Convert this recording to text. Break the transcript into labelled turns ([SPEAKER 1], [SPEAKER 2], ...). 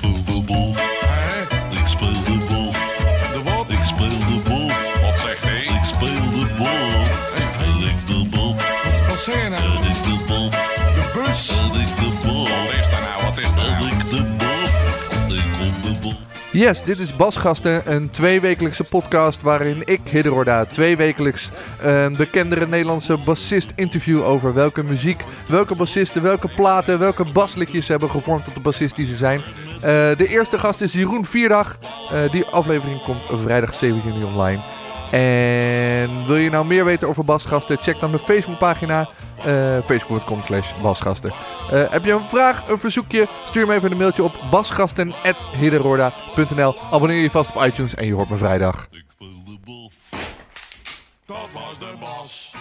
[SPEAKER 1] speel de bal.
[SPEAKER 2] Hè?
[SPEAKER 1] Ik speel de bal.
[SPEAKER 2] De wat?
[SPEAKER 1] Ik speel de bal.
[SPEAKER 2] Wat zegt hij?
[SPEAKER 1] Ik speel de bal. Hij ligt de bal.
[SPEAKER 2] Wat, wat zeg je nou?
[SPEAKER 1] En ik de bal.
[SPEAKER 2] De bus?
[SPEAKER 1] En ik de.
[SPEAKER 2] Wat is dat nou? Wat is dat
[SPEAKER 1] En
[SPEAKER 2] nou?
[SPEAKER 1] ik de bal. Ik kom de bal.
[SPEAKER 3] Yes, dit is Basgasten, een tweewekelijkse podcast waarin ik, Hidderorda, tweewekelijks een bekendere Nederlandse bassist interview over welke muziek, welke bassisten, welke platen, welke baslikjes ze hebben gevormd tot de bassist die ze zijn. Eh, de eerste gast is Jeroen Vierdag. Eh, die aflevering komt vrijdag 17 juni online. En wil je nou meer weten over Basgasten? Check dan de Facebookpagina. Uh, Facebook.com slash Basgasten. Heb je een vraag, een verzoekje? Stuur me even een mailtje op basgasten.hidderorda.nl Abonneer je vast op iTunes en je hoort me vrijdag.
[SPEAKER 1] Ik de bof. Dat was de bas.